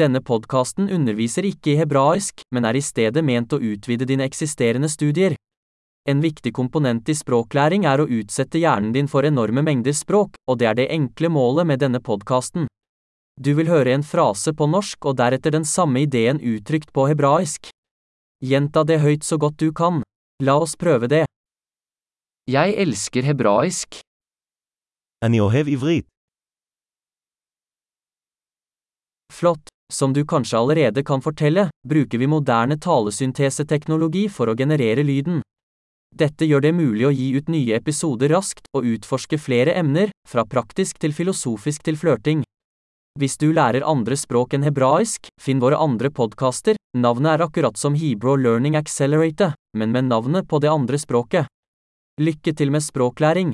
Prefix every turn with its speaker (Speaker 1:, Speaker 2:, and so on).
Speaker 1: Denne podkasten underviser ikke i hebraisk, men er i stedet ment å utvide dine eksisterende studier. En viktig komponent i språklæring er å utsette hjernen din for enorme mengder språk, og det er det enkle målet med denne podkasten. Du vil høre en frase på norsk og deretter den samme ideen uttrykt på hebraisk. Gjenta det høyt så godt du kan. La oss prøve det. Jeg elsker hebraisk.
Speaker 2: אני אוהב עברית.
Speaker 1: Flott. Som du kanskje allerede kan fortelle, bruker vi moderne talesynteseteknologi for å generere lyden. Dette gjør det mulig å gi ut nye episoder raskt og utforske flere emner, fra praktisk til filosofisk til flørting. Hvis du lærer andre språk enn hebraisk, finn våre andre podkaster, navnet er akkurat som Hebrew Learning Accelerator, men med navnet på det andre språket. Lykke til med språklæring!